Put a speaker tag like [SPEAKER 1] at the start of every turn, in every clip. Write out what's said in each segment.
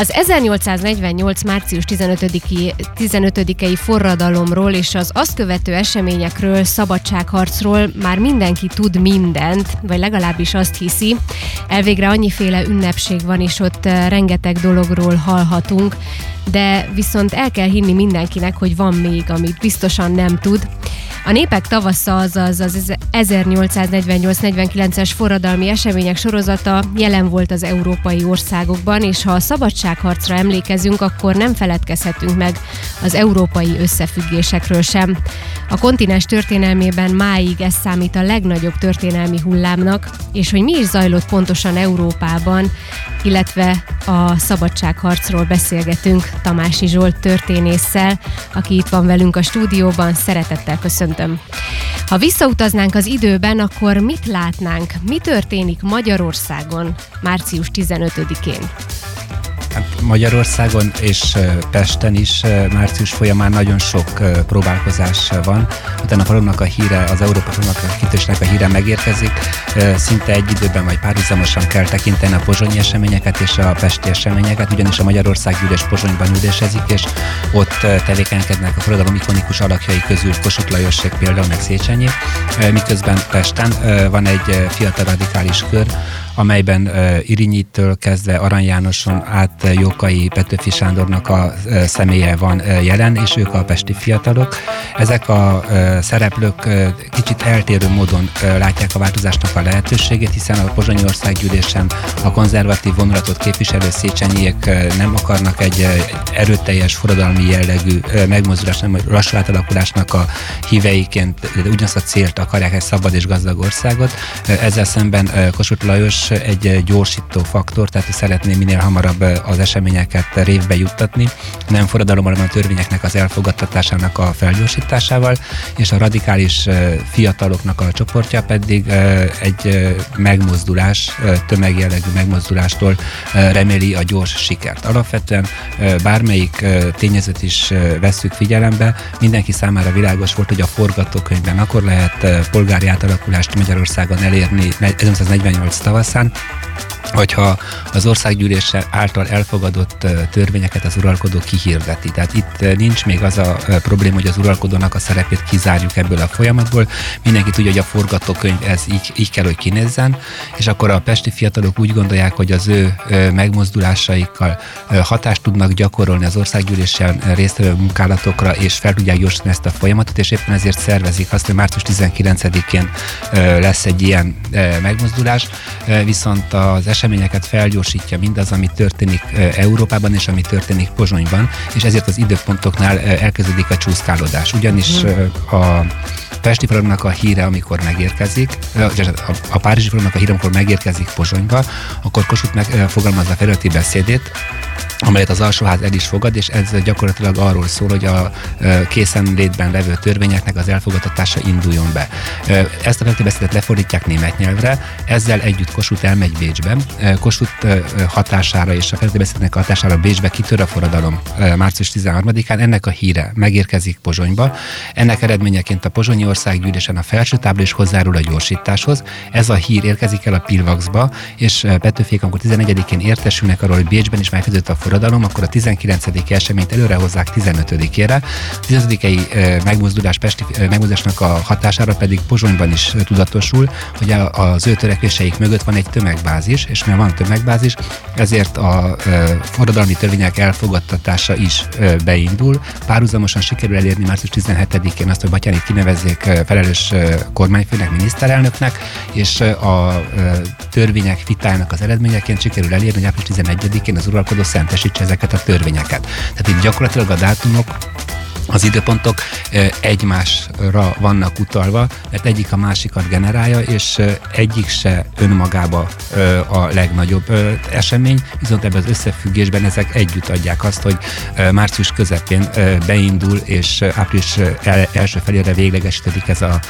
[SPEAKER 1] Az 1848. március 15-i, 15 forradalomról és az azt követő eseményekről, szabadságharcról már mindenki tud mindent, vagy legalábbis azt hiszi. Elvégre annyiféle ünnepség van, és ott eh, rengeteg dologról hallhatunk, de viszont el kell hinni mindenkinek, hogy van még, amit biztosan nem tud. A Népek tavasza, azaz az 1848-49-es forradalmi események sorozata jelen volt az európai országokban, és ha a szabadságharcra emlékezünk, akkor nem feledkezhetünk meg az európai összefüggésekről sem. A kontinens történelmében máig ez számít a legnagyobb történelmi hullámnak, és hogy mi is zajlott pontosan Európában, illetve a szabadságharcról beszélgetünk Tamási Zsolt történésszel, aki itt van velünk a stúdióban. Szeretettel köszöntöm. Ha visszautaznánk az időben, akkor mit látnánk? Mi történik Magyarországon március 15-én?
[SPEAKER 2] Hát Magyarországon és Pesten is március folyamán nagyon sok próbálkozás van. Utána a falumnak a híre, az Európa falumnak a kitősnek a híre megérkezik. Szinte egy időben vagy párhuzamosan kell tekinteni a pozsonyi eseményeket és a pesti eseményeket, ugyanis a Magyarország gyűlés Pozsonyban ülésezik, és ott tevékenykednek a forradalom ikonikus alakjai közül Kossuth Lajosség például, meg Széchenyi, miközben Pesten van egy fiatal radikális kör, amelyben Irinyitől kezdve Arany Jánoson át Jókai Petőfi Sándornak a személye van jelen, és ők a pesti fiatalok. Ezek a szereplők kicsit eltérő módon látják a változásnak a lehetőségét, hiszen a Pozsonyi Országgyűlésen a konzervatív vonulatot képviselő Széchenyiek nem akarnak egy erőteljes forradalmi jellegű uh, megmozdulás, nem lassú átalakulásnak a híveiként, de ugyanazt a célt akarják egy szabad és gazdag országot. Ezzel szemben Kossuth Lajos egy gyorsító faktor, tehát szeretné minél hamarabb az eseményeket révbe juttatni, nem forradalommal, hanem a törvényeknek az elfogadtatásának a felgyorsításával, és a radikális fiataloknak a csoportja pedig egy megmozdulás, tömegjellegű megmozdulástól reméli a gyors sikert. Alapvetően bármelyik tényezőt is vesszük figyelembe, mindenki számára világos volt, hogy a forgatókönyvben akkor lehet polgári átalakulást Magyarországon elérni 1948 tavaszán, hogyha az országgyűlés által elfogadott törvényeket az uralkodó kihirdeti. Tehát itt nincs még az a probléma, hogy az uralkodónak a szerepét kizárjuk ebből a folyamatból. Mindenki tudja, hogy a forgatókönyv ez így, így kell, hogy kinézzen, és akkor a pesti fiatalok úgy gondolják, hogy az ő megmozdulásaikkal hatást tudnak gyakorolni az országgyűlésen résztvevő munkálatokra, és fel tudják gyorsítani ezt a folyamatot, és éppen ezért szervezik azt, hogy március 19-én lesz egy ilyen megmozdulás, viszont az eseményeket felgyorsítja mindaz, ami történik Európában és ami történik Pozsonyban, és ezért az időpontoknál elkezdődik a csúszkálódás. Ugyanis mhm. a Pesti falumnak a híre, amikor megérkezik, a, Párizsi falumnak a híre, amikor megérkezik Pozsonyba, akkor Kossuth megfogalmazza felületi beszédét, amelyet az alsóház el is fogad, és ez gyakorlatilag arról szól, hogy a készenlétben levő törvényeknek az elfogadtatása induljon be. Ezt a beszédet lefordítják német nyelvre, ezzel együtt Kossuth elmegy Bécsbe. Kossuth hatására és a beszédnek hatására Bécsbe kitör a forradalom március 13-án. Ennek a híre megérkezik Pozsonyba. Ennek eredményeként a Pozsonyi Országgyűlésen a felső tábla is hozzárul a gyorsításhoz. Ez a hír érkezik el a Pilvaxba, és Petőfék, amikor 11-én értesülnek arról, hogy Bécsben is megkezdődött a forradalom, akkor a 19. eseményt előre hozzák 15-ére. 15 megmozdulás, Pesti megmozdulásnak a hatására pedig Pozsonyban is tudatosul, hogy az ő törekvéseik mögött van egy tömegbázis, és mert van tömegbázis, ezért a forradalmi törvények elfogadtatása is beindul. Párhuzamosan sikerül elérni március 17-én azt, hogy Batyánit kinevezzék felelős kormányfőnek, miniszterelnöknek, és a törvények vitájának az eredményeként sikerül elérni, hogy április 11-én az uralkodó szentesítse ezeket a törvényeket. Tehát itt gyakorlatilag a dátumok az időpontok egymásra vannak utalva, mert egyik a másikat generálja, és egyik se önmagába a legnagyobb esemény, viszont ebben az összefüggésben ezek együtt adják azt, hogy március közepén beindul, és április első felére véglegesítedik ez a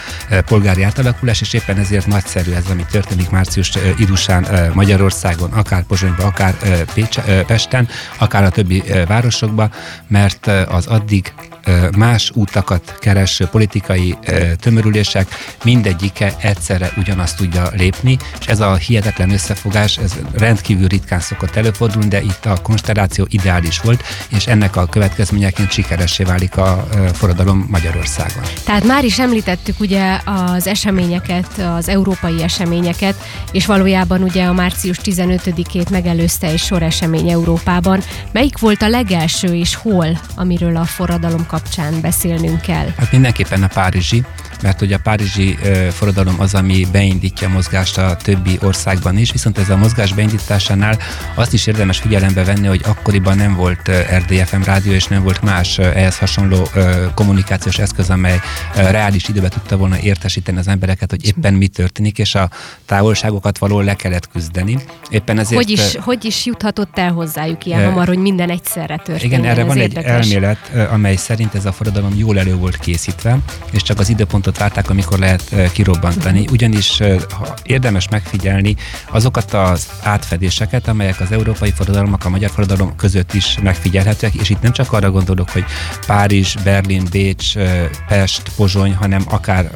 [SPEAKER 2] polgári átalakulás, és éppen ezért nagyszerű ez, ami történik március idusán Magyarországon, akár Pozsonyban, akár Pécs, Pesten, akár a többi városokban, mert az addig más útakat kereső politikai tömörülések mindegyike egyszerre ugyanazt tudja lépni, és ez a hihetetlen összefogás, ez rendkívül ritkán szokott előfordulni, de itt a konstelláció ideális volt, és ennek a következményeként sikeressé válik a forradalom Magyarországon.
[SPEAKER 1] Tehát már is említettük ugye az eseményeket, az európai eseményeket, és valójában ugye a március 15-ét megelőzte egy sor esemény Európában. Melyik volt a legelső és hol, amiről a forradalom kapcsán beszélnünk kell?
[SPEAKER 2] Hát mindenképpen a Párizsi, mert hogy a párizsi forradalom az, ami beindítja a mozgást a többi országban is, viszont ez a mozgás beindításánál azt is érdemes figyelembe venni, hogy akkoriban nem volt RDFM rádió, és nem volt más ehhez hasonló kommunikációs eszköz, amely reális időben tudta volna értesíteni az embereket, hogy éppen mi történik, és a távolságokat való le kellett küzdeni. Éppen ezért...
[SPEAKER 1] Hogy is, hogy is juthatott el hozzájuk ilyen hamar, hogy minden egyszerre történik?
[SPEAKER 2] Igen, erre van érdekes. egy elmélet, amely szerint ez a forradalom jól elő volt készítve, és csak az időpontot pontot várták, amikor lehet kirobbantani. Ugyanis ha érdemes megfigyelni azokat az átfedéseket, amelyek az európai forradalmak, a magyar forradalom között is megfigyelhetőek, és itt nem csak arra gondolok, hogy Párizs, Berlin, Bécs, Pest, Pozsony, hanem akár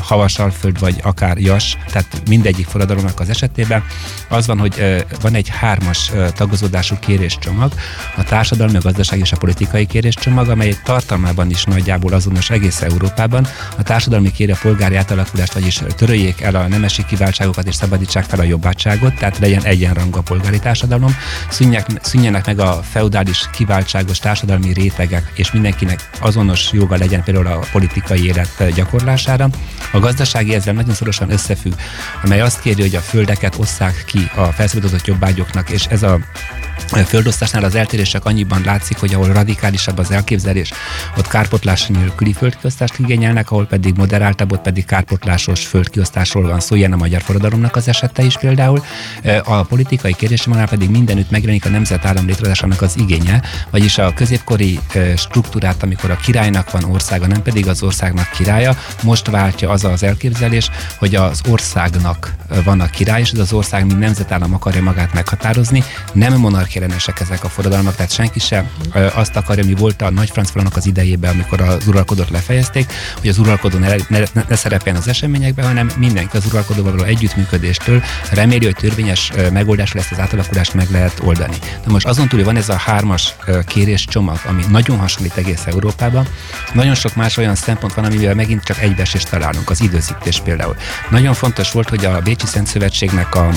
[SPEAKER 2] Havasalföld, vagy akár Jas, tehát mindegyik forradalomnak az esetében az van, hogy van egy hármas tagozódású kéréscsomag, a társadalmi, a gazdasági és a politikai kéréscsomag, amely tartalmában is nagyjából azonos egész Európában. A társadalmi kéri a polgári átalakulást, vagyis töröljék el a nemesi kiváltságokat és szabadítsák fel a jobbátságot, tehát legyen egyenrangú a polgári társadalom, szűnjenek, szűnjenek meg a feudális kiváltságos társadalmi rétegek, és mindenkinek azonos joga legyen például a politikai élet gyakorlására. A gazdasági ezzel nagyon szorosan összefügg, amely azt kéri, hogy a földeket osszák ki a felszabadított jobbágyoknak, és ez a földosztásnál az eltérések annyiban látszik, hogy ahol radikálisabb az elképzelés, ott kárpotlás nélküli földkiosztást igényelnek, ahol pedig moderáltabb, ott pedig kárpotlásos földkiosztásról van szó, ilyen a magyar forradalomnak az esete is például. A politikai kérdésemben pedig mindenütt megjelenik a nemzetállam létrehozásának az igénye, vagyis a középkori struktúrát, amikor a királynak van országa, nem pedig az országnak királya, most váltja az az elképzelés, hogy az országnak van a király, és ez az ország, mint nemzetállam akarja magát meghatározni, nem monarchia ellenesek ezek a forradalmak, tehát senki sem azt akarja, mi volt a nagy franc az idejében, amikor az uralkodót lefejezték, hogy az uralkodó ne, ne, ne, ne szerepeljen az eseményekben, hanem mindenki az uralkodóval való együttműködéstől reméli, hogy törvényes megoldás lesz az átalakulást meg lehet oldani. De most azon túl van ez a hármas kérés csomag, ami nagyon hasonlít egész Európában. Nagyon sok más olyan szempont van, amivel megint csak egybeesést találunk, az időzítés például. Nagyon fontos volt, hogy a Bécsi Szent Szövetségnek a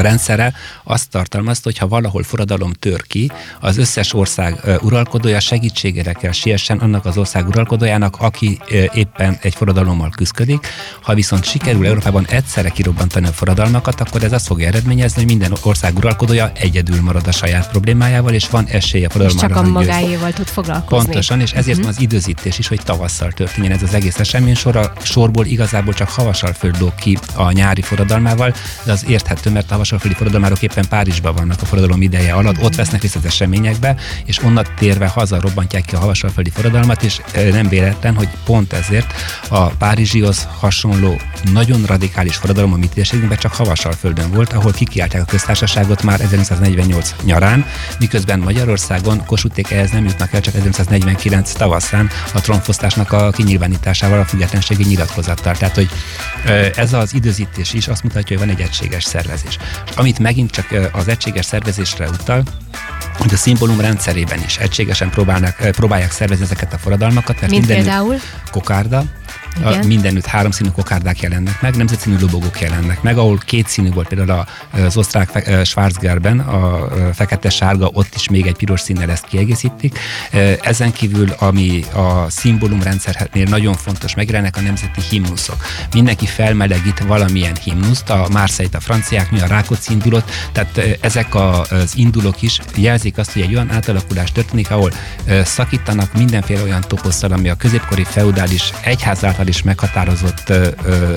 [SPEAKER 2] rendszere azt tartalmazta, hogy ha valahol forradalom tör ki, az összes ország uralkodója segítségére kell siessen annak az ország uralkodójának, aki éppen egy forradalommal küzdik. Ha viszont sikerül Európában egyszerre kirobbantani a forradalmakat, akkor ez azt fogja eredményezni, hogy minden ország uralkodója egyedül marad a saját problémájával, és van esélye a forradalomra.
[SPEAKER 1] És csak a magáéval tud foglalkozni.
[SPEAKER 2] Pontosan, és ezért uh-huh. van az időzítés is, hogy tavasszal történjen ez az egész esemény sor. sorból igazából csak havasal földlók ki a nyári forradalmával, de az érthető, mert a havasalföldi forradalmárok éppen Párizsban vannak a forradalom ideje alatt, ott vesznek részt az eseményekbe, és onnan térve haza robbantják ki a havasalföldi forradalmat, és nem véletlen, hogy pont ezért a Párizsihoz hasonló nagyon radikális forradalom a mi térségünkben csak havasalföldön volt, ahol kikiáltják a köztársaságot már 1948 nyarán, miközben Magyarországon Kossuthék ehhez nem jutnak el csak 1949 tavaszán a trónfosztásnak a kinyilvánításával, a függetlenségi nyilatkozattal. Tehát, hogy ez az időzítés is azt mutatja, hogy van egy egységes szervezés. Amit megint csak az egységes szervezésre utal, hogy a szimbólum rendszerében is egységesen próbálnak, próbálják szervezni ezeket a forradalmakat.
[SPEAKER 1] Mert Mint például?
[SPEAKER 2] Kokárda, igen. mindenütt háromszínű kokárdák jelennek meg, nemzetszínű lobogók jelennek meg, ahol két színű volt például az osztrák Schwarzgerben, a fekete-sárga, ott is még egy piros színnel ezt kiegészítik. Ezen kívül, ami a szimbólumrendszernél nagyon fontos, megjelennek a nemzeti himnuszok. Mindenki felmelegít valamilyen himnuszt, a Marseille-t a franciák, mi a Rákóczi indulót, tehát ezek az indulók is jelzik azt, hogy egy olyan átalakulás történik, ahol szakítanak mindenféle olyan toposszal, ami a középkori feudális egyház által is meghatározott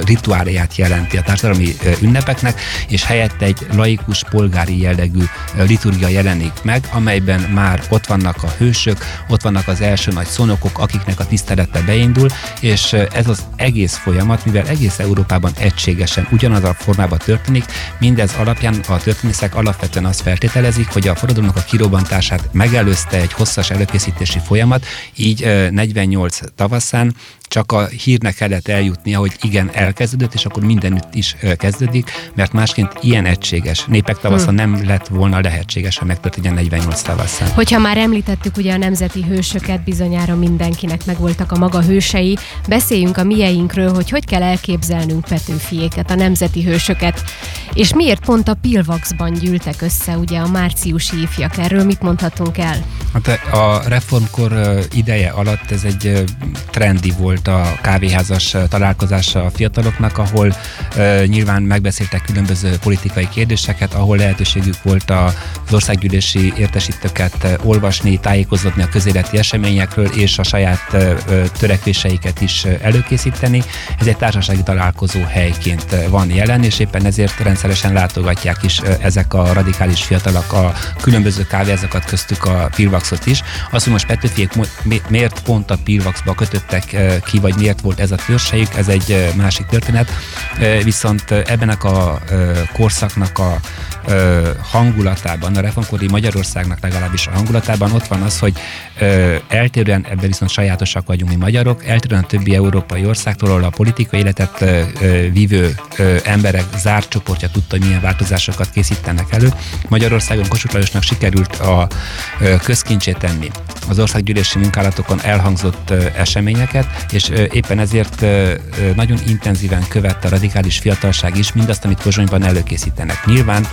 [SPEAKER 2] rituáliát jelenti a társadalmi ünnepeknek, és helyette egy laikus polgári jellegű liturgia jelenik meg, amelyben már ott vannak a hősök, ott vannak az első nagy szonokok, akiknek a tisztelete beindul, és ez az egész folyamat, mivel egész Európában egységesen ugyanaz a formában történik, mindez alapján a történészek alapvetően azt feltételezik, hogy a forradalomnak a kirobbantását megelőzte egy hosszas előkészítési folyamat, így 48 tavaszán csak a hírnek kellett eljutnia, hogy igen, elkezdődött, és akkor mindenütt is kezdődik, mert másként ilyen egységes népek tavasza hmm. nem lett volna lehetséges, ha megtörténjen 48 tavaszán.
[SPEAKER 1] Hogyha már említettük ugye a nemzeti hősöket, bizonyára mindenkinek megvoltak a maga hősei, beszéljünk a mieinkről, hogy hogy kell elképzelnünk Petőfiéket, a nemzeti hősöket, és miért pont a Pilvaxban gyűltek össze ugye a márciusi ifjak, erről mit mondhatunk el?
[SPEAKER 2] Hát a reformkor ideje alatt ez egy trendi volt volt a kávéházas találkozása a fiataloknak, ahol uh, nyilván megbeszéltek különböző politikai kérdéseket, ahol lehetőségük volt az országgyűlési értesítőket olvasni, tájékozódni a közéleti eseményekről, és a saját uh, törekvéseiket is előkészíteni. Ez egy társasági találkozó helyként van jelen, és éppen ezért rendszeresen látogatják is ezek a radikális fiatalok a különböző kávéházakat, köztük a Pilvaxot is. Azt, hogy most Petőfiék miért pont a Pilvaxba kötöttek ki, vagy miért volt ez a törzsejük, ez egy másik történet. Viszont ebben a korszaknak a hangulatában, a reformkori Magyarországnak legalábbis a hangulatában ott van az, hogy eltérően, ebben viszont sajátosak vagyunk mi magyarok, eltérően a többi európai országtól, ahol a politikai életet vívő emberek zárt csoportja tudta, hogy milyen változásokat készítenek elő. Magyarországon Kossuth Lajosnak sikerült a közkincsét tenni az országgyűlési munkálatokon elhangzott eseményeket, és éppen ezért nagyon intenzíven követte a radikális fiatalság is mindazt, amit Pozsonyban előkészítenek. Nyilván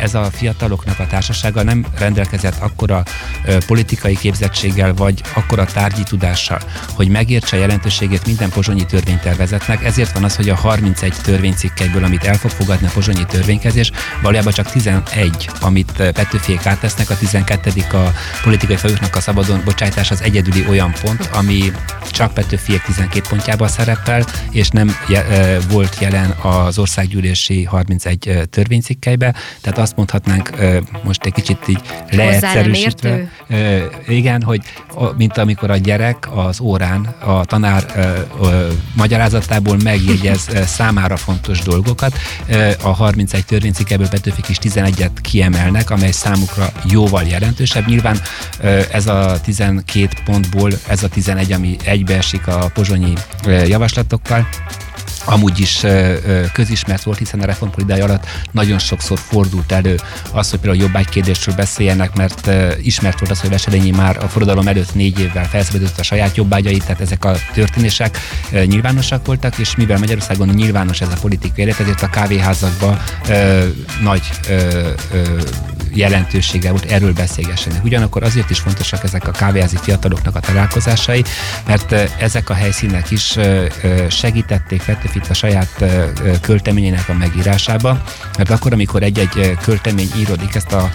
[SPEAKER 2] ez a fiataloknak a társasága nem rendelkezett akkora politikai képzettséggel, vagy akkora tárgyi tudással, hogy megértse jelentőségét minden pozsonyi törvénytervezetnek, ezért van az, hogy a 31 törvénycikkeiből, amit el fog fogadni a pozsonyi törvénykezés, valójában csak 11, amit Petőfiék áttesznek, a 12. a politikai folyóknak a szabadon bocsájtás az egyedüli olyan pont, ami csak Petőfiek 12 pontjában szerepel, és nem je, volt jelen az országgyűlési 31 törvénycikkeibe, tehát azt mondhatnánk most egy kicsit így leegyszerűsítve. Igen, hogy mint amikor a gyerek az órán a tanár magyarázatából megjegyez számára fontos dolgokat, a 31 törvénycikkeből Petőfik is 11-et kiemelnek, amely számukra jóval jelentősebb. Nyilván ez a 12 pontból ez a 11, ami egybeesik a pozsonyi javaslatokkal, amúgy is közismert volt, hiszen a reformpolitikai alatt nagyon sokszor fordult elő az, hogy például jobbágy kérdésről beszéljenek, mert ismert volt az, hogy Veselényi már a forradalom előtt négy évvel felszabadította a saját jobbágyait, tehát ezek a történések nyilvánosak voltak, és mivel Magyarországon nyilvános ez a politikai élet, ezért a kávéházakban nagy jelentősége volt, erről beszélgessenek. Ugyanakkor azért is fontosak ezek a kávéházi fiataloknak a találkozásai, mert ezek a helyszínek is segítették Petőfit a saját költeményének a megírásába, mert akkor, amikor egy-egy költemény íródik, ezt a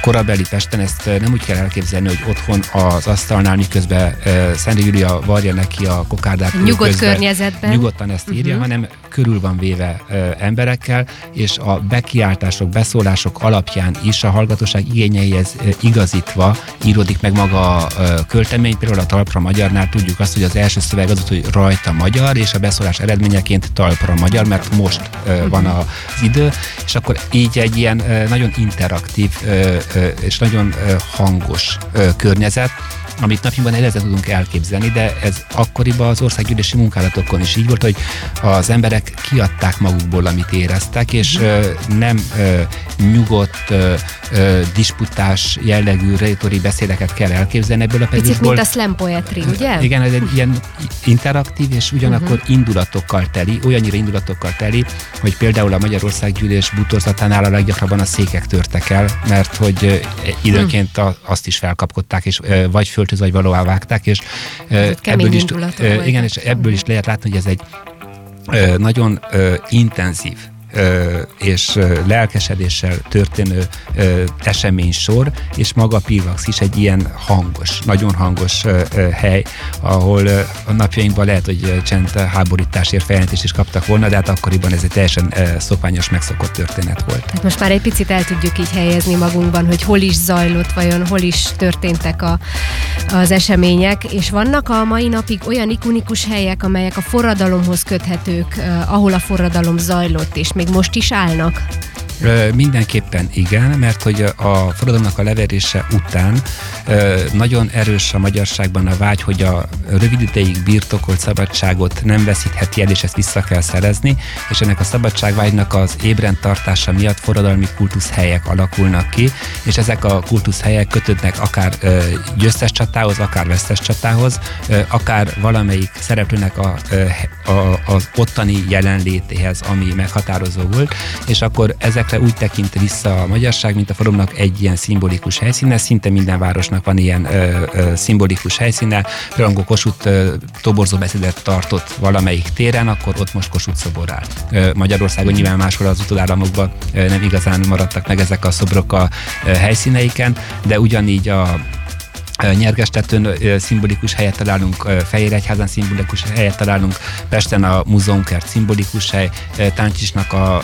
[SPEAKER 2] korabeli Pesten, ezt nem úgy kell elképzelni, hogy otthon az asztalnál, miközben Szent Júlia varja neki a kokárdát.
[SPEAKER 1] Nyugodt közben, környezetben.
[SPEAKER 2] Nyugodtan ezt írja, uh-huh. hanem körül van véve emberekkel, és a bekiáltások, beszólások alapján is a hallgatóság igényeihez igazítva íródik meg maga a költemény. Például a talpra magyarnál tudjuk azt, hogy az első szöveg az, hogy rajta magyar, és a beszólás eredményeként talpra magyar, mert most van az idő, és akkor így egy ilyen nagyon interaktív és nagyon hangos környezet, amit napjainkban nehezen tudunk elképzelni, de ez akkoriban az országgyűlési munkálatokon is így volt, hogy az emberek kiadták magukból, amit éreztek, és mm. nem nyugodt, disputás jellegű rétori beszédeket kell elképzelni ebből a
[SPEAKER 1] pedagógusból. Picit, mint a slam poetry, ugye?
[SPEAKER 2] Igen, ez egy ilyen interaktív és ugyanakkor uh-huh. indulatokkal teli, olyannyira indulatokkal teli, hogy például a Magyarország gyűlés butorzatánál a leggyakrabban a székek törtek el, mert hogy időnként a, azt is felkapkodták, és vagy föltöz, vagy valóvá vágták, és
[SPEAKER 1] ebből is,
[SPEAKER 2] igen, és ebből is lehet látni, hogy ez egy nagyon intenzív és lelkesedéssel történő esemény sor, és maga Pilvax is egy ilyen hangos, nagyon hangos hely, ahol a napjainkban lehet, hogy csend háborításért feljelentést is kaptak volna, de hát akkoriban ez egy teljesen szokványos, megszokott történet volt.
[SPEAKER 1] Hát most már egy picit el tudjuk így helyezni magunkban, hogy hol is zajlott, vajon hol is történtek a, az események, és vannak a mai napig olyan ikonikus helyek, amelyek a forradalomhoz köthetők, ahol a forradalom zajlott, és még most is állnak?
[SPEAKER 2] Mindenképpen igen, mert hogy a forradalomnak a leverése után nagyon erős a magyarságban a vágy, hogy a rövid ideig birtokolt szabadságot nem veszítheti el, és ezt vissza kell szerezni, és ennek a szabadságvágynak az ébren tartása miatt forradalmi kultuszhelyek alakulnak ki, és ezek a kultuszhelyek kötődnek akár győztes csatához, akár vesztes csatához, akár valamelyik szereplőnek a, a, az ottani jelenlétéhez, ami meghatározó volt, és akkor ezek ezekre úgy tekint vissza a magyarság, mint a forumnak egy ilyen szimbolikus helyszíne, szinte minden városnak van ilyen ö, ö, szimbolikus helyszíne. Például Kossuth ö, toborzó beszédet tartott valamelyik téren, akkor ott most Kossuth szobor áll. Ö, Magyarországon nyilván máshol az utolállamokban ö, nem igazán maradtak meg ezek a szobrok a ö, helyszíneiken, de ugyanígy a Nyergestetőn szimbolikus helyet találunk, Fehéregyházan szimbolikus helyet találunk, Pesten a múzeumkert szimbolikus hely, Táncsisnak a, a,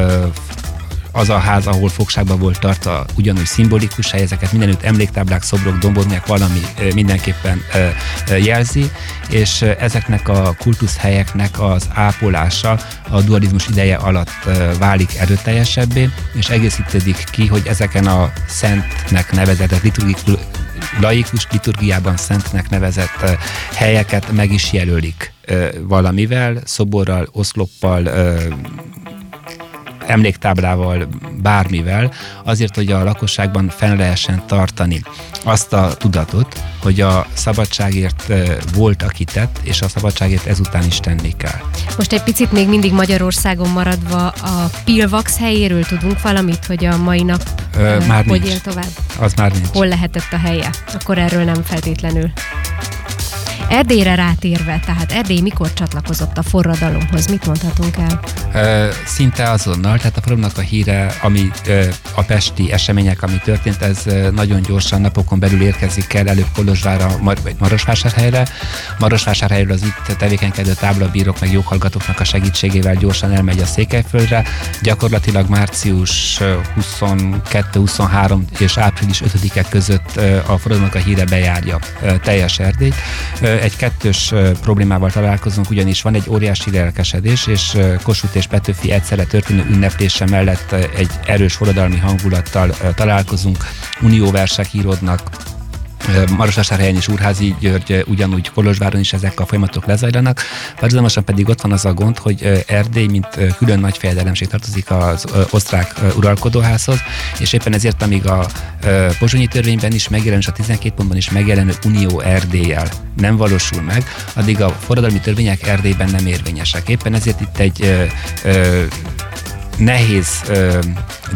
[SPEAKER 2] a az a ház, ahol fogságban volt tartva, ugyanúgy szimbolikus hely, ezeket mindenütt emléktáblák, szobrok, dombormiak valami mindenképpen jelzi, és ezeknek a kultuszhelyeknek az ápolása a dualizmus ideje alatt válik erőteljesebbé, és egészítődik ki, hogy ezeken a szentnek nevezett liturgikus laikus liturgiában szentnek nevezett helyeket meg is jelölik valamivel, szoborral, oszloppal, emléktáblával, bármivel, azért, hogy a lakosságban fenn lehessen tartani azt a tudatot, hogy a szabadságért volt, aki tett, és a szabadságért ezután is tenni kell.
[SPEAKER 1] Most egy picit még mindig Magyarországon maradva a Pilvax helyéről tudunk valamit, hogy a mai nap Ö, már hogy nincs. él tovább?
[SPEAKER 2] Az már nincs.
[SPEAKER 1] Hol lehetett a helye? Akkor erről nem feltétlenül. Erdélyre rátérve, tehát Erdély mikor csatlakozott a forradalomhoz? Mit mondhatunk el?
[SPEAKER 2] Szinte azonnal, tehát a forradalomnak a híre, ami a pesti események, ami történt, ez nagyon gyorsan napokon belül érkezik el előbb Kolozsvára, vagy Marosvásárhelyre. Marosvásárhelyről az itt tevékenykedő táblabírók meg joghallgatóknak a segítségével gyorsan elmegy a Székelyföldre. Gyakorlatilag március 22-23 és április 5-e között a forradalomnak a híre bejárja teljes Erdélyt egy kettős problémával találkozunk, ugyanis van egy óriási lelkesedés, és Kossuth és Petőfi egyszerre történő ünneplése mellett egy erős forradalmi hangulattal találkozunk, unióversek íródnak, Marosvásárhelyen és Úrházi György, ugyanúgy Kolozsváron is ezek a folyamatok lezajlanak. Párhuzamosan pedig ott van az a gond, hogy Erdély, mint külön nagy fejedelemség tartozik az osztrák uralkodóházhoz, és éppen ezért, amíg a pozsonyi törvényben is megjelenő, és a 12 pontban is megjelenő Unió Erdélyel nem valósul meg, addig a forradalmi törvények Erdélyben nem érvényesek. Éppen ezért itt egy nehéz ö,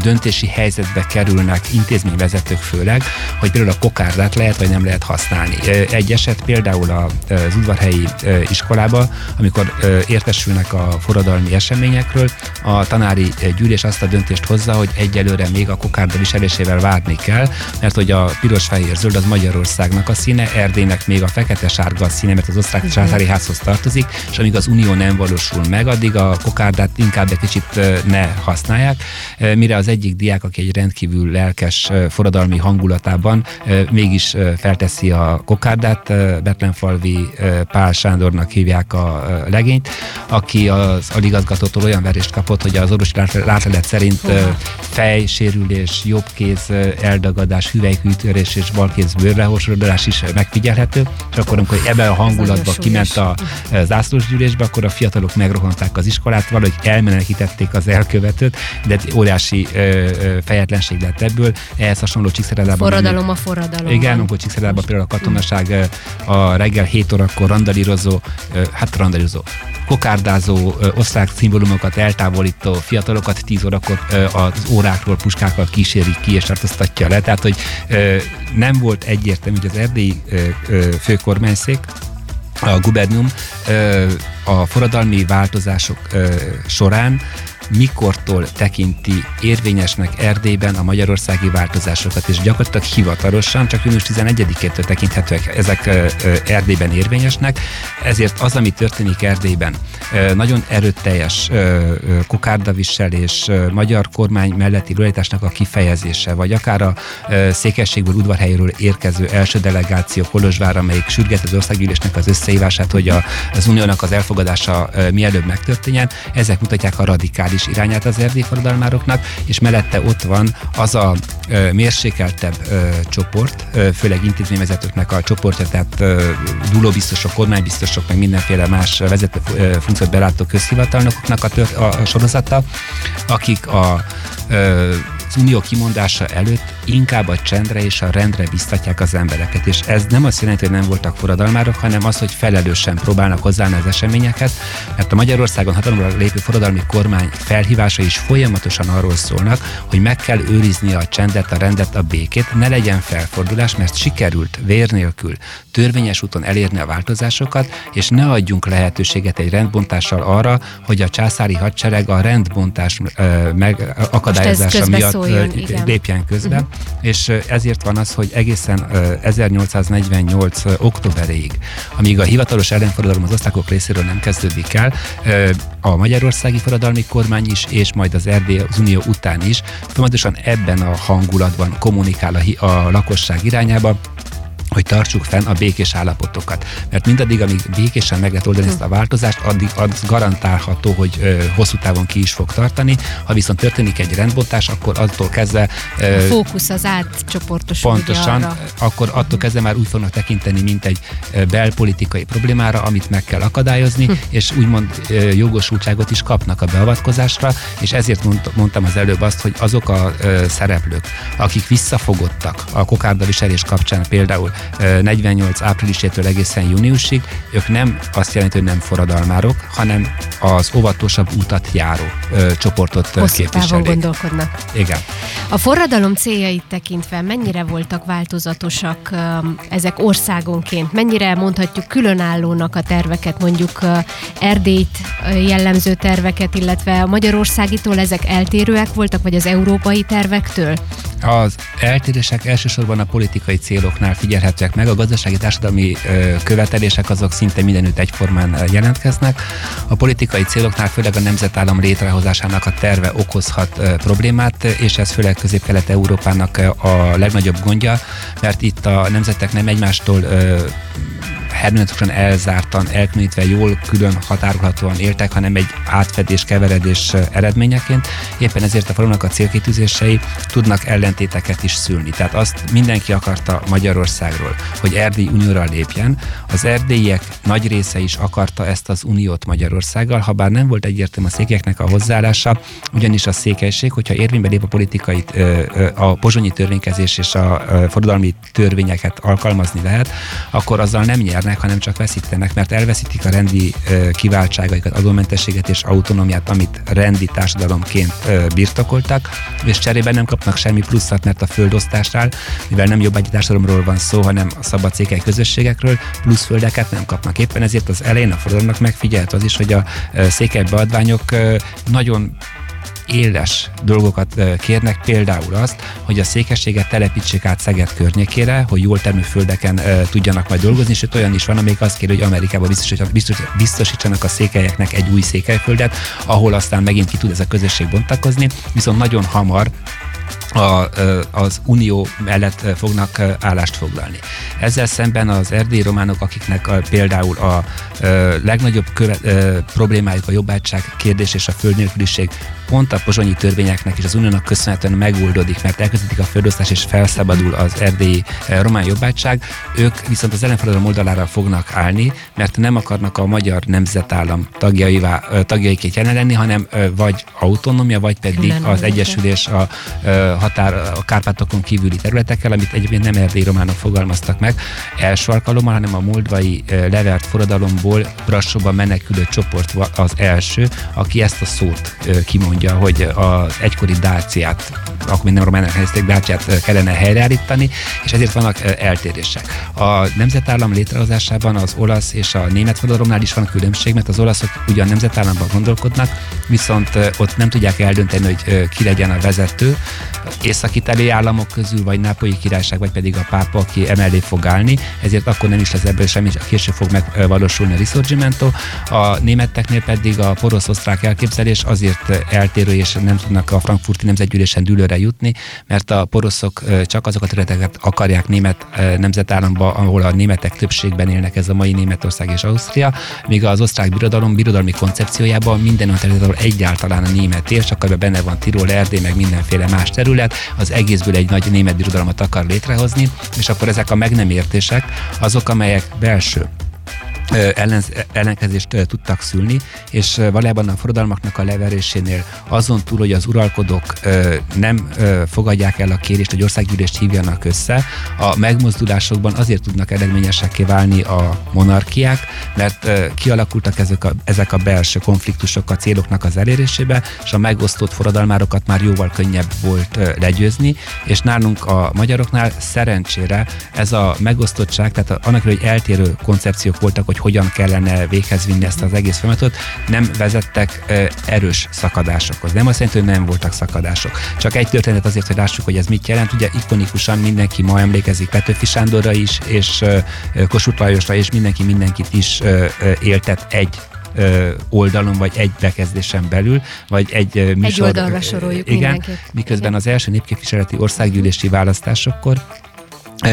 [SPEAKER 2] döntési helyzetbe kerülnek intézményvezetők főleg, hogy például a kokárdát lehet vagy nem lehet használni. Egy eset például az udvarhelyi iskolába, amikor értesülnek a forradalmi eseményekről, a tanári gyűlés azt a döntést hozza, hogy egyelőre még a kokárda viselésével várni kell, mert hogy a piros-fehér-zöld az Magyarországnak a színe, Erdélynek még a fekete-sárga a színe, mert az osztrák császári házhoz tartozik, és amíg az unió nem valósul meg, addig a kokárdát inkább egy kicsit ne használják, mire az egyik diák, aki egy rendkívül lelkes forradalmi hangulatában mégis felteszi a kokárdát, Betlenfalvi Pál Sándornak hívják a legényt, aki az aligazgatótól olyan verést kapott, hogy az orvosi látlelet szerint fejsérülés, jobbkéz eldagadás, hüvelykűtörés és balkéz bőrlehorsorodás is megfigyelhető, és akkor, amikor ebben a hangulatban kiment a zászlósgyűlésbe, akkor a fiatalok megrohanták az iskolát, valahogy elmenekítették az elkövetőt, de óriási fejetlenség lett ebből. Ehhez hasonló Csíkszeredában.
[SPEAKER 1] Forradalom a forradalom.
[SPEAKER 2] Igen, amikor Csíkszeredában például a katonaság a reggel 7 órakor randalírozó, hát randalírozó, kokárdázó, osztrák szimbólumokat eltávolító fiatalokat 10 órakor az órákról puskákkal kíséri ki és tartóztatja le. Tehát, hogy nem volt egyértelmű, hogy az erdélyi főkormányszék a gubernium a forradalmi változások során mikortól tekinti érvényesnek Erdélyben a magyarországi változásokat, és gyakorlatilag hivatalosan csak június 11-től tekinthetőek ezek Erdélyben érvényesnek, ezért az, ami történik Erdélyben, nagyon erőteljes kokárdaviselés, magyar kormány melletti realitásnak a kifejezése, vagy akár a székességből, udvarhelyről érkező első delegáció Kolozsvár, amelyik sürget az országgyűlésnek az összehívását, hogy az uniónak az elfogadása mielőbb megtörténjen, ezek mutatják a radikális irányát az erdély forradalmároknak, és mellette ott van az a mérsékeltebb csoport, főleg intézményvezetőknek a csoportja, tehát dúlóbiztosok, kormánybiztosok, meg mindenféle más vezető funkciót belátó közhivatalnokoknak a, tör, a, a sorozata, akik a az unió kimondása előtt inkább a csendre és a rendre biztatják az embereket. És ez nem azt jelenti, hogy nem voltak forradalmárok, hanem az, hogy felelősen próbálnak hozzáállni az eseményeket, mert a Magyarországon hatalomra lépő forradalmi kormány felhívása is folyamatosan arról szólnak, hogy meg kell őrizni a csendet, a rendet, a békét, ne legyen felfordulás, mert sikerült vér nélkül törvényes úton elérni a változásokat, és ne adjunk lehetőséget egy rendbontással arra, hogy a császári hadsereg a rendbontás meg akadályozása miatt szóljon, lépjen közben. Uh-huh és ezért van az, hogy egészen 1848. októberéig, amíg a hivatalos ellenforradalom az osztályok részéről nem kezdődik el, a magyarországi forradalmi kormány is, és majd az Erdély az Unió után is folyamatosan ebben a hangulatban kommunikál a, a lakosság irányába, hogy tartsuk fenn a békés állapotokat. Mert mindaddig, amíg békésen meg lehet oldani ezt a változást, addig az garantálható, hogy ö, hosszú távon ki is fog tartani. Ha viszont történik egy rendbontás, akkor attól kezdve...
[SPEAKER 1] Ö, a fókusz az átcsoportosul.
[SPEAKER 2] Pontosan, arra. akkor attól kezdve már úgy fognak tekinteni, mint egy belpolitikai problémára, amit meg kell akadályozni, hm. és úgymond ö, jogosultságot is kapnak a beavatkozásra, és ezért mond, mondtam az előbb azt, hogy azok a ö, szereplők, akik visszafogottak a kokárdaviselés kapcsán például 48 áprilisétől egészen júniusig, ők nem azt jelenti, hogy nem forradalmárok, hanem az óvatosabb utat járó ö, csoportot Hosszú képviselik.
[SPEAKER 1] gondolkodnak.
[SPEAKER 2] Igen.
[SPEAKER 1] A forradalom céljait tekintve mennyire voltak változatosak ezek országonként? Mennyire mondhatjuk különállónak a terveket, mondjuk Erdélyt jellemző terveket, illetve a magyarországitól ezek eltérőek voltak, vagy az európai tervektől?
[SPEAKER 2] Az eltérések elsősorban a politikai céloknál figyelhetőek meg, a gazdasági társadalmi követelések azok szinte mindenütt egyformán jelentkeznek. A politikai céloknál főleg a nemzetállam létrehozásának a terve okozhat problémát, és ez főleg Közép-Kelet-Európának a legnagyobb gondja, mert itt a nemzetek nem egymástól hermenetikusan elzártan, elkülönítve, jól külön határolhatóan éltek, hanem egy átfedés, keveredés eredményeként. Éppen ezért a falunak a célkitűzései tudnak ellentéteket is szülni. Tehát azt mindenki akarta Magyarországról, hogy Erdély unióra lépjen. Az erdélyiek nagy része is akarta ezt az uniót Magyarországgal, ha bár nem volt egyértelmű a székeknek a hozzáállása, ugyanis a székelység, hogyha érvénybe lép a politikai, a pozsonyi törvénykezés és a forradalmi törvényeket alkalmazni lehet, akkor azzal nem nyer nyernek, hanem csak veszítenek, mert elveszítik a rendi kiváltságaikat, adómentességet és autonómiát, amit rendi társadalomként birtokoltak, és cserében nem kapnak semmi pluszat, mert a földosztásnál, mivel nem jobb egy társadalomról van szó, hanem a szabad székely közösségekről, plusz földeket nem kapnak. Éppen ezért az elején a forradalomnak megfigyelt az is, hogy a székely beadványok nagyon éles dolgokat kérnek, például azt, hogy a székességet telepítsék át Szeged környékére, hogy jól termő földeken tudjanak majd dolgozni, és olyan is van, amelyik azt kér, hogy Amerikában biztosítsanak a székelyeknek egy új székelyföldet, ahol aztán megint ki tud ez a közösség bontakozni, viszont nagyon hamar a, az unió mellett fognak állást foglalni. Ezzel szemben az erdélyi románok, akiknek a, például a, a legnagyobb köve, a, problémájuk a jobbátság kérdés és a földnélküliség pont a pozsonyi törvényeknek és az uniónak köszönhetően megoldódik, mert elkezdődik a földosztás és felszabadul az erdélyi román jobbátság, ők viszont az ellenforradalom oldalára fognak állni, mert nem akarnak a magyar nemzetállam tagjaivá, tagjaiként jelen lenni, hanem vagy autonómia, vagy pedig az egyesülés a, a határ, a Kárpátokon kívüli területekkel, amit egyébként nem erdélyi románok fogalmaztak meg első alkalommal, hanem a moldvai levert forradalomból Brassóban menekülő csoport az első, aki ezt a szót kimondja, hogy az egykori Dáciát, akkor még nem helyezték, Dáciát kellene helyreállítani, és ezért vannak eltérések. A nemzetállam létrehozásában az olasz és a német forradalomnál is van különbség, mert az olaszok ugyan nemzetállamban gondolkodnak, viszont ott nem tudják eldönteni, hogy ki legyen a vezető, észak-itali államok közül, vagy Nápolyi királyság, vagy pedig a pápa, aki emellé fog állni, ezért akkor nem is lesz ebből semmi, később fog megvalósulni a Risorgimento. A németeknél pedig a porosz-osztrák elképzelés azért eltérő, és nem tudnak a frankfurti nemzetgyűlésen dűlőre jutni, mert a poroszok csak azokat a területeket akarják német nemzetállamba, ahol a németek többségben élnek, ez a mai Németország és Ausztria, míg az osztrák birodalom birodalmi koncepciójában minden olyan terület, ahol egyáltalán a német él, csak benne van Tirol, Erdély, meg mindenféle más terület, az egészből egy nagy német birodalmat akar létrehozni, és akkor ezek a meg nem értések azok, amelyek belső ellen, ellenkezést tudtak szülni, és valójában a forradalmaknak a leverésénél azon túl, hogy az uralkodók nem fogadják el a kérést, hogy országgyűlést hívjanak össze, a megmozdulásokban azért tudnak eredményesekké válni a monarchiák, mert kialakultak ezek a, ezek a belső konfliktusok a céloknak az elérésébe, és a megosztott forradalmárokat már jóval könnyebb volt legyőzni, és nálunk a magyaroknál szerencsére ez a megosztottság, tehát annak, hogy eltérő koncepciók voltak, hogy hogy hogyan kellene véghez vinni ezt az egész folyamatot, nem vezettek erős szakadásokhoz. Nem azt jelenti, hogy nem voltak szakadások. Csak egy történet azért, hogy lássuk, hogy ez mit jelent. Ugye ikonikusan mindenki ma emlékezik Petőfi Sándorra is, és Kossuth Lajosra, és mindenki mindenkit is éltet egy oldalon, vagy egy bekezdésen belül, vagy egy műsor.
[SPEAKER 1] Egy oldalra soroljuk
[SPEAKER 2] igen. Miközben igen. az első népképviseleti országgyűlési választásokkor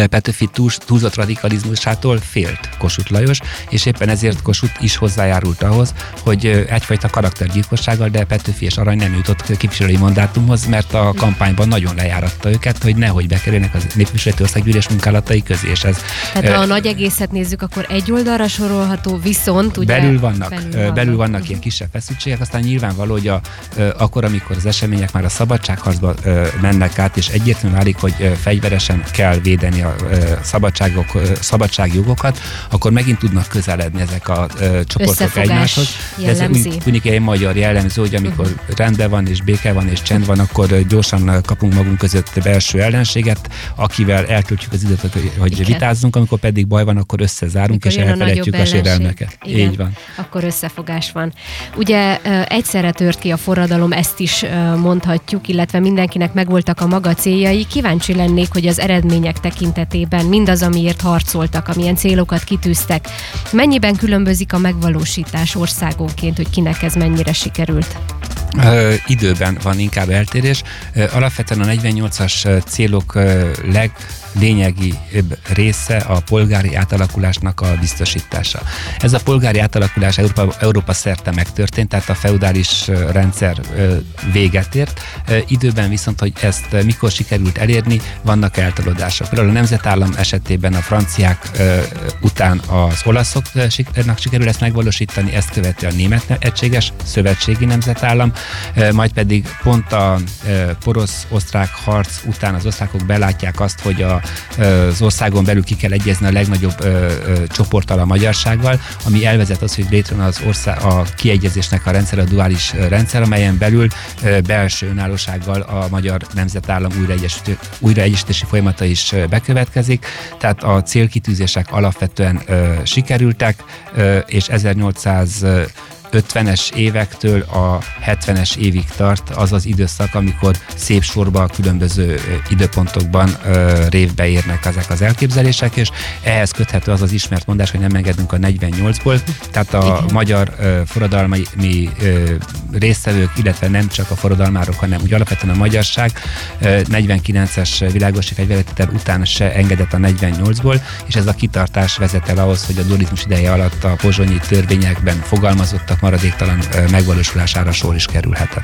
[SPEAKER 2] Petőfi túlzott radikalizmusától félt Kossuth Lajos, és éppen ezért Kossuth is hozzájárult ahhoz, hogy egyfajta karaktergyilkossággal, de Petőfi és Arany nem jutott képviselői mandátumhoz, mert a kampányban nagyon lejáratta őket, hogy nehogy bekerüljenek az népviseleti országgyűlés munkálatai közé. És ez,
[SPEAKER 1] Tehát ha a nagy egészet nézzük, akkor egy oldalra sorolható, viszont ugye...
[SPEAKER 2] Belül vannak, belül vannak, belül vannak ilyen kisebb feszültségek, aztán nyilvánvaló, hogy a, akkor, amikor az események már a szabadságharcba mennek át, és egyértelműen válik, hogy fegyveresen kell védeni védeni a szabadságok, szabadságjogokat, akkor megint tudnak közeledni ezek a csoportok egymáshoz.
[SPEAKER 1] Jellemzi.
[SPEAKER 2] Ez úgy tűnik egy magyar jellemző, hogy amikor uh-huh. rendben van és béke van és csend van, akkor gyorsan kapunk magunk között belső ellenséget, akivel eltöltjük az időt, hogy Igen. vitázzunk, amikor pedig baj van, akkor összezárunk amikor és elfelejtjük a sérelmeket.
[SPEAKER 1] Igen, Így van. Akkor összefogás van. Ugye egyszerre tört ki a forradalom, ezt is mondhatjuk, illetve mindenkinek megvoltak a maga céljai. Kíváncsi lennék, hogy az eredmények tekintetében tekintetében, mindaz, amiért harcoltak, amilyen célokat kitűztek. Mennyiben különbözik a megvalósítás országonként, hogy kinek ez mennyire sikerült?
[SPEAKER 2] Ö, időben van inkább eltérés. Ö, alapvetően a 48-as célok ö, leg lényegi része a polgári átalakulásnak a biztosítása. Ez a polgári átalakulás Európa, Európa szerte megtörtént, tehát a feudális rendszer véget ért. Időben viszont, hogy ezt mikor sikerült elérni, vannak eltolódások. Például a nemzetállam esetében a franciák után az olaszoknak sikerül ezt megvalósítani, ezt követi a német egységes szövetségi nemzetállam, majd pedig pont a porosz-osztrák harc után az osztrákok belátják azt, hogy a az országon belül ki kell egyezni a legnagyobb ö, ö, csoporttal a magyarsággal, ami elvezet az, hogy létrejön az ország, a kiegyezésnek a rendszer, a duális rendszer, amelyen belül ö, belső önállósággal a magyar nemzetállam újraegyesítési folyamata is bekövetkezik. Tehát a célkitűzések alapvetően ö, sikerültek, ö, és 1800 50-es évektől a 70-es évig tart az az időszak, amikor szép sorba a különböző időpontokban révbe érnek ezek az elképzelések, és ehhez köthető az az ismert mondás, hogy nem engedünk a 48-ból, tehát a Igen. magyar forradalmi résztvevők, illetve nem csak a forradalmárok, hanem úgy alapvetően a magyarság 49-es világosi fegyveretétel után se engedett a 48-ból, és ez a kitartás vezet el ahhoz, hogy a dualizmus ideje alatt a pozsonyi törvényekben fogalmazottak maradéktalan megvalósulására sor is kerülhetett.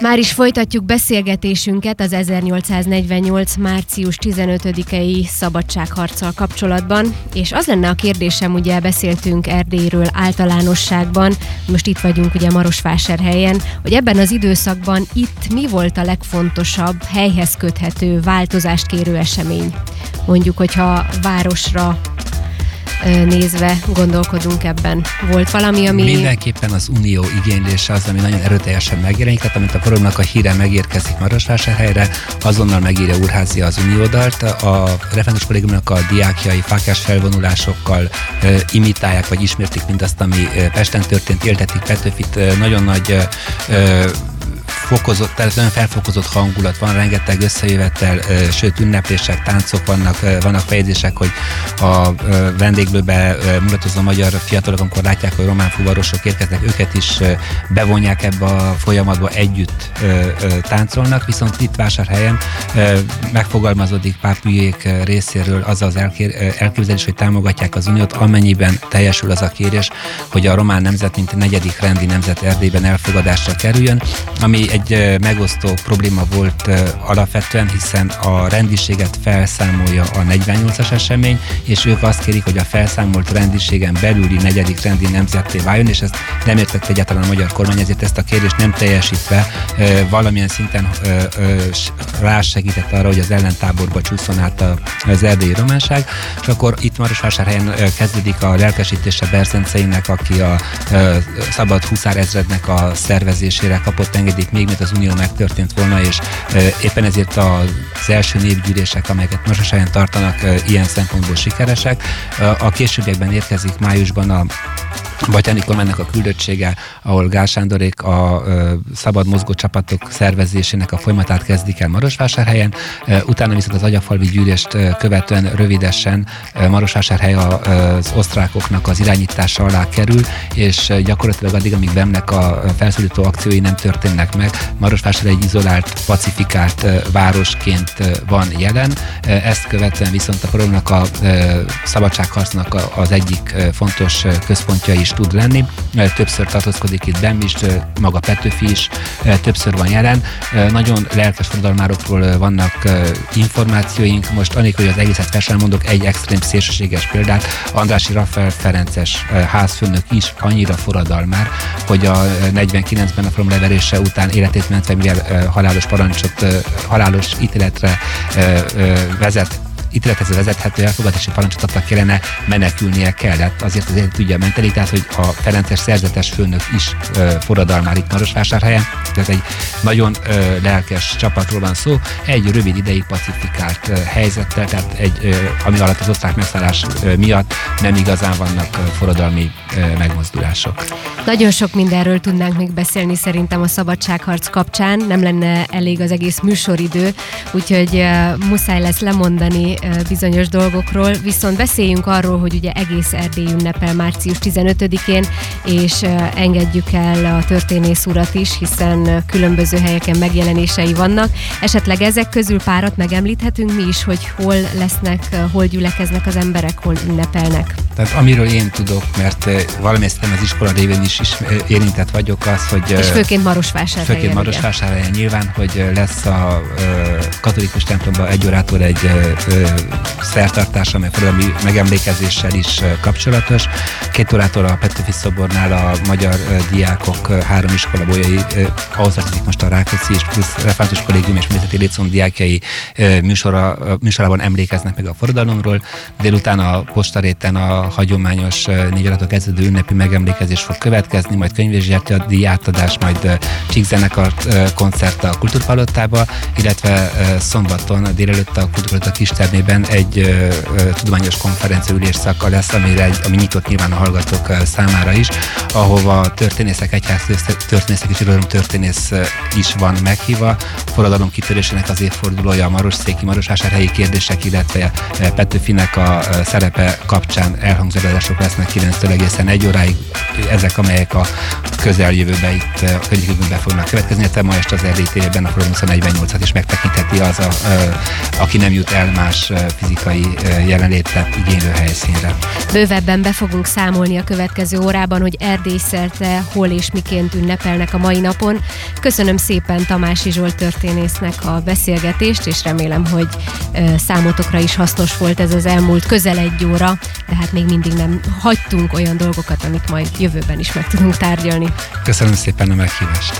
[SPEAKER 1] Már is folytatjuk beszélgetésünket az 1848. március 15-i szabadságharccal kapcsolatban, és az lenne a kérdésem, ugye beszéltünk Erdélyről általánosságban, most itt vagyunk ugye Marosvásárhelyen, hogy ebben az időszakban itt mi volt a legfontosabb helyhez köthető változást kérő esemény? Mondjuk, hogyha városra nézve gondolkodunk ebben? Volt valami, ami...
[SPEAKER 2] Mindenképpen az unió igénylése az, ami nagyon erőteljesen megjelenik, tehát amint a forumnak a híre megérkezik Marosvásárhelyre, azonnal megírja Úrházi az uniódalt, a referendus kollégiumnak a diákjai fákás felvonulásokkal imitálják, vagy ismertik mindazt, ami Pesten történt, éltetik Petőfit, nagyon nagy fokozott, tehát nagyon felfokozott hangulat van, rengeteg összejövettel, sőt ünneplések, táncok vannak, vannak fejezések, hogy a vendéglőbe mutatozó magyar fiatalok, amikor látják, hogy román fuvarosok érkeznek, őket is bevonják ebbe a folyamatba, együtt táncolnak, viszont itt vásárhelyen megfogalmazódik pápülyék részéről az az elképzelés, hogy támogatják az uniót, amennyiben teljesül az a kérés, hogy a román nemzet, mint negyedik rendi nemzet Erdélyben elfogadásra kerüljön, ami egy egy megosztó probléma volt alapvetően, hiszen a rendiséget felszámolja a 48-as esemény, és ők azt kérik, hogy a felszámolt rendiségen belüli negyedik rendi nemzetté váljon, és ezt nem értett egyáltalán a magyar kormány, ezért ezt a kérést nem teljesítve valamilyen szinten rásegített arra, hogy az ellentáborba csúszon át az erdélyi románság, és akkor itt Marosvásárhelyen kezdődik a lelkesítése Berzenceinek, aki a szabad huszár ezrednek a szervezésére kapott engedélyt még mint az Unió megtörtént volna, és éppen ezért az első népgyűlések, amelyeket most tartanak, ilyen szempontból sikeresek. A későbbiekben érkezik májusban a Batyáni kormánynak a küldöttsége, ahol Gál Sándorék a ö, szabad mozgó csapatok szervezésének a folyamatát kezdik el Marosvásárhelyen, ö, utána viszont az agyafalvi gyűlést ö, követően rövidesen ö, Marosvásárhely a, ö, az osztrákoknak az irányítása alá kerül, és gyakorlatilag addig, amíg Bemnek a felszólító akciói nem történnek meg, Marosvásárhely egy izolált, pacifikált városként van jelen. Ezt követően viszont a programnak a szabadságharcnak az egyik fontos központja is tud lenni. Többször tartózkodik itt Bem is, maga Petőfi is többször van jelen. Nagyon lelkes forradalmárokról vannak információink. Most anélkül, hogy az egészet mondok egy extrém szélsőséges példát. Andrási Rafael Ferences házfőnök is annyira forradalmár, hogy a 49-ben a leverése után életét mentve, mivel halálos parancsot, halálos ítéletre vezet ítélethez vezethető elfogadási parancsot kellene menekülnie kellett. Azért azért tudja menteni, tehát hogy a Ferences szerzetes főnök is ö, forradalmár itt Marosvásárhelyen, tehát egy nagyon ö, lelkes csapatról van szó, egy rövid ideig pacifikált ö, helyzettel, tehát egy, ö, ami alatt az osztrák megszállás ö, miatt nem igazán vannak ö, forradalmi ö, megmozdulások.
[SPEAKER 1] Nagyon sok mindenről tudnánk még beszélni szerintem a szabadságharc kapcsán, nem lenne elég az egész műsoridő, úgyhogy uh, muszáj lesz lemondani bizonyos dolgokról, viszont beszéljünk arról, hogy ugye egész Erdély ünnepel március 15-én, és engedjük el a történész urat is, hiszen különböző helyeken megjelenései vannak. Esetleg ezek közül párat megemlíthetünk mi is, hogy hol lesznek, hol gyülekeznek az emberek, hol ünnepelnek.
[SPEAKER 2] Tehát amiről én tudok, mert valamelyik az iskola révén is, is érintett vagyok, az, hogy...
[SPEAKER 1] És főként Marosvásárhelyen.
[SPEAKER 2] Főként Marosvásárhelyen nyilván, hogy lesz a katolikus templomban egy órától egy szertartás, amely forradalmi megemlékezéssel is kapcsolatos. Két órától a Petőfi szobornál a magyar diákok három iskola bolyai, ahhoz tartozik most a Rákóczi és plusz Refátus Kollégium és Művészeti Létszom diákjai műsora, műsorában emlékeznek meg a forradalomról. Délután a postaréten a hagyományos négy adatok kezdődő ünnepi megemlékezés fog következni, majd könyvvizsgálati díjátadás, majd Csíkzenekart koncert a Kultúrpalottába, illetve szombaton délelőtt a Kultúrpalotta kistermében egy tudományos konferencia ülésszaka lesz, amire egy, ami nyitott nyilván a hallgatók számára is, ahova történészek, egyház történészek és irodalom történész is van meghívva. Forradalom kitörésének az évfordulója, a Marosszéki, Marosvásárhelyi kérdések, illetve Petőfinek a szerepe kapcsán elhangzó lesznek 9 egészen egy óráig. Ezek, amelyek a közeljövőben itt a közeljövőben fognak következni, illetve ma este az RDT-ben a Forum 248-at is megtekintheti az, a, aki nem jut el más fizikai jelenlétet igénylő helyszínre.
[SPEAKER 1] Bővebben be fogunk számolni a következő órában, hogy Erdély szerte hol és miként ünnepelnek a mai napon. Köszönöm szépen Tamási Zsolt történésznek a beszélgetést, és remélem, hogy számotokra is hasznos volt ez az elmúlt közel egy óra, de hát még mindig nem hagytunk olyan dolgokat, amit majd jövőben is meg tudunk tárgyalni.
[SPEAKER 2] Köszönöm szépen a meghívást.